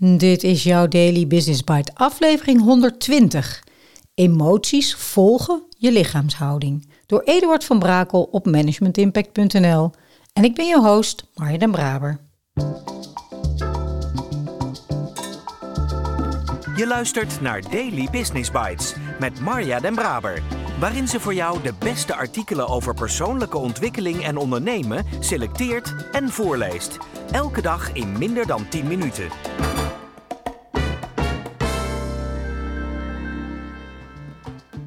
Dit is jouw Daily Business Bite, aflevering 120. Emoties volgen je lichaamshouding. Door Eduard van Brakel op managementimpact.nl. En ik ben je host, Marja den Braber. Je luistert naar Daily Business Bites met Marja den Braber waarin ze voor jou de beste artikelen over persoonlijke ontwikkeling en ondernemen selecteert en voorleest. Elke dag in minder dan 10 minuten.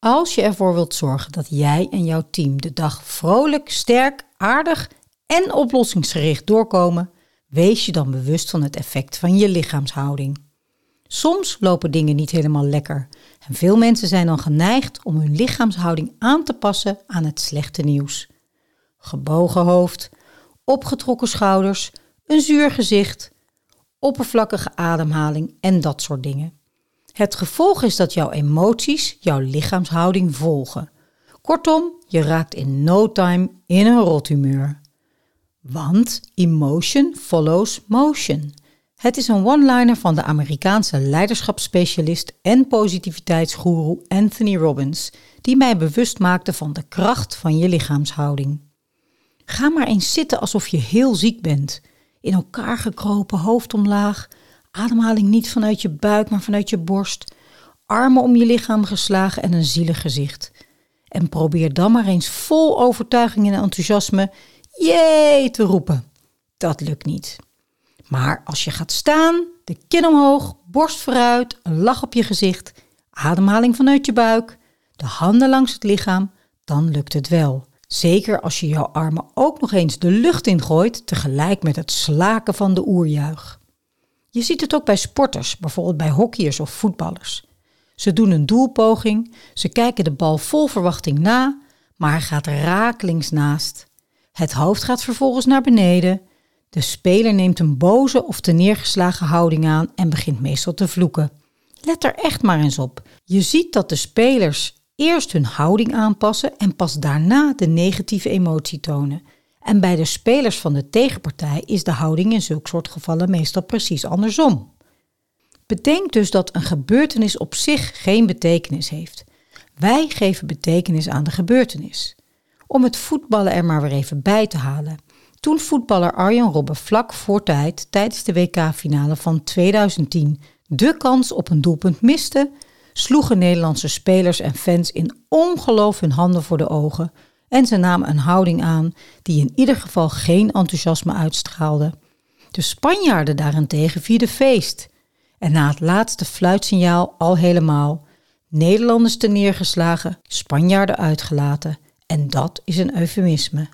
Als je ervoor wilt zorgen dat jij en jouw team de dag vrolijk, sterk, aardig en oplossingsgericht doorkomen, wees je dan bewust van het effect van je lichaamshouding. Soms lopen dingen niet helemaal lekker en veel mensen zijn dan geneigd om hun lichaamshouding aan te passen aan het slechte nieuws. Gebogen hoofd, opgetrokken schouders, een zuur gezicht, oppervlakkige ademhaling en dat soort dingen. Het gevolg is dat jouw emoties jouw lichaamshouding volgen. Kortom, je raakt in no time in een rothumeur. Want emotion follows motion. Het is een one-liner van de Amerikaanse leiderschapsspecialist en positiviteitsgoeroe Anthony Robbins, die mij bewust maakte van de kracht van je lichaamshouding. Ga maar eens zitten alsof je heel ziek bent. In elkaar gekropen, hoofd omlaag, ademhaling niet vanuit je buik, maar vanuit je borst, armen om je lichaam geslagen en een zielig gezicht. En probeer dan maar eens vol overtuiging en enthousiasme jee te roepen. Dat lukt niet. Maar als je gaat staan, de kin omhoog, borst vooruit, een lach op je gezicht, ademhaling vanuit je buik, de handen langs het lichaam, dan lukt het wel. Zeker als je jouw armen ook nog eens de lucht ingooit, tegelijk met het slaken van de oerjuich. Je ziet het ook bij sporters, bijvoorbeeld bij hockeyers of voetballers. Ze doen een doelpoging, ze kijken de bal vol verwachting na, maar hij gaat rakelings naast. Het hoofd gaat vervolgens naar beneden. De speler neemt een boze of te neergeslagen houding aan en begint meestal te vloeken. Let er echt maar eens op. Je ziet dat de spelers eerst hun houding aanpassen en pas daarna de negatieve emotie tonen. En bij de spelers van de tegenpartij is de houding in zulke soort gevallen meestal precies andersom. Bedenk dus dat een gebeurtenis op zich geen betekenis heeft. Wij geven betekenis aan de gebeurtenis. Om het voetballen er maar weer even bij te halen. Toen voetballer Arjen Robben vlak voor tijd tijdens de WK-finale van 2010 de kans op een doelpunt miste, sloegen Nederlandse spelers en fans in ongeloof hun handen voor de ogen en ze namen een houding aan die in ieder geval geen enthousiasme uitstraalde. De Spanjaarden daarentegen vierden feest. En na het laatste fluitsignaal al helemaal. Nederlanders te neergeslagen, Spanjaarden uitgelaten. En dat is een eufemisme.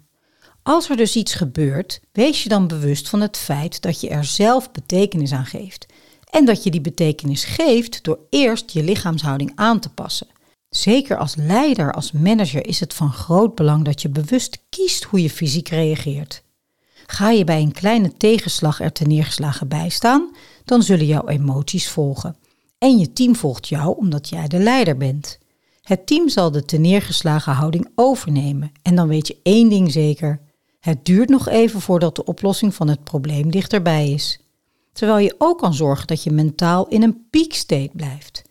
Als er dus iets gebeurt, wees je dan bewust van het feit dat je er zelf betekenis aan geeft. En dat je die betekenis geeft door eerst je lichaamshouding aan te passen. Zeker als leider, als manager is het van groot belang dat je bewust kiest hoe je fysiek reageert. Ga je bij een kleine tegenslag er te neergeslagen bij staan, dan zullen jouw emoties volgen. En je team volgt jou omdat jij de leider bent. Het team zal de te neergeslagen houding overnemen en dan weet je één ding zeker. Het duurt nog even voordat de oplossing van het probleem dichterbij is. Terwijl je ook kan zorgen dat je mentaal in een peak state blijft.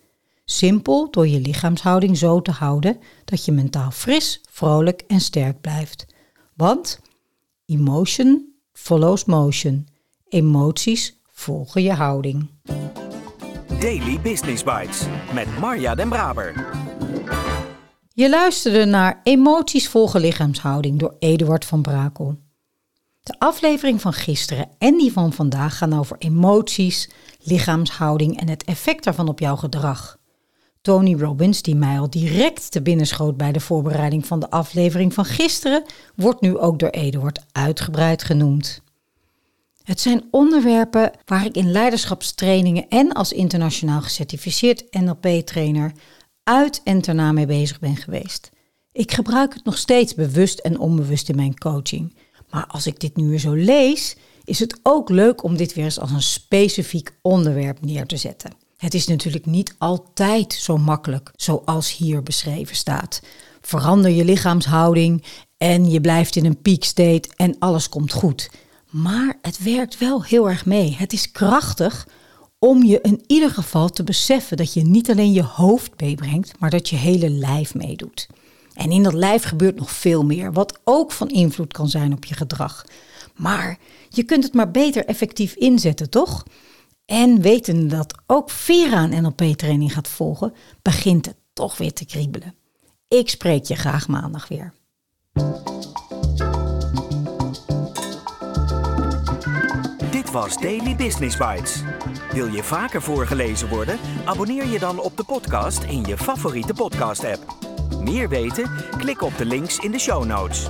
Simpel door je lichaamshouding zo te houden dat je mentaal fris, vrolijk en sterk blijft. Want emotion follows motion. Emoties volgen je houding. Daily Business Bites met Marja Den Braber. Je luisterde naar Emoties volgen lichaamshouding door Eduard van Brakel. De aflevering van gisteren en die van vandaag gaan over emoties, lichaamshouding en het effect daarvan op jouw gedrag. Tony Robbins, die mij al direct te binnen schoot bij de voorbereiding van de aflevering van gisteren, wordt nu ook door Eduard uitgebreid genoemd. Het zijn onderwerpen waar ik in leiderschapstrainingen en als internationaal gecertificeerd NLP-trainer uit en daarna mee bezig ben geweest. Ik gebruik het nog steeds bewust en onbewust in mijn coaching. Maar als ik dit nu weer zo lees, is het ook leuk om dit weer eens als een specifiek onderwerp neer te zetten. Het is natuurlijk niet altijd zo makkelijk zoals hier beschreven staat. Verander je lichaamshouding en je blijft in een peak state en alles komt goed. Maar het werkt wel heel erg mee. Het is krachtig om je in ieder geval te beseffen dat je niet alleen je hoofd meebrengt, maar dat je hele lijf meedoet. En in dat lijf gebeurt nog veel meer, wat ook van invloed kan zijn op je gedrag. Maar je kunt het maar beter effectief inzetten, toch? En wetende dat ook Vera een NLP-training gaat volgen, begint het toch weer te kriebelen. Ik spreek je graag maandag weer. Dit was Daily Business Bites. Wil je vaker voorgelezen worden? Abonneer je dan op de podcast in je favoriete podcast-app. Meer weten? Klik op de links in de show notes.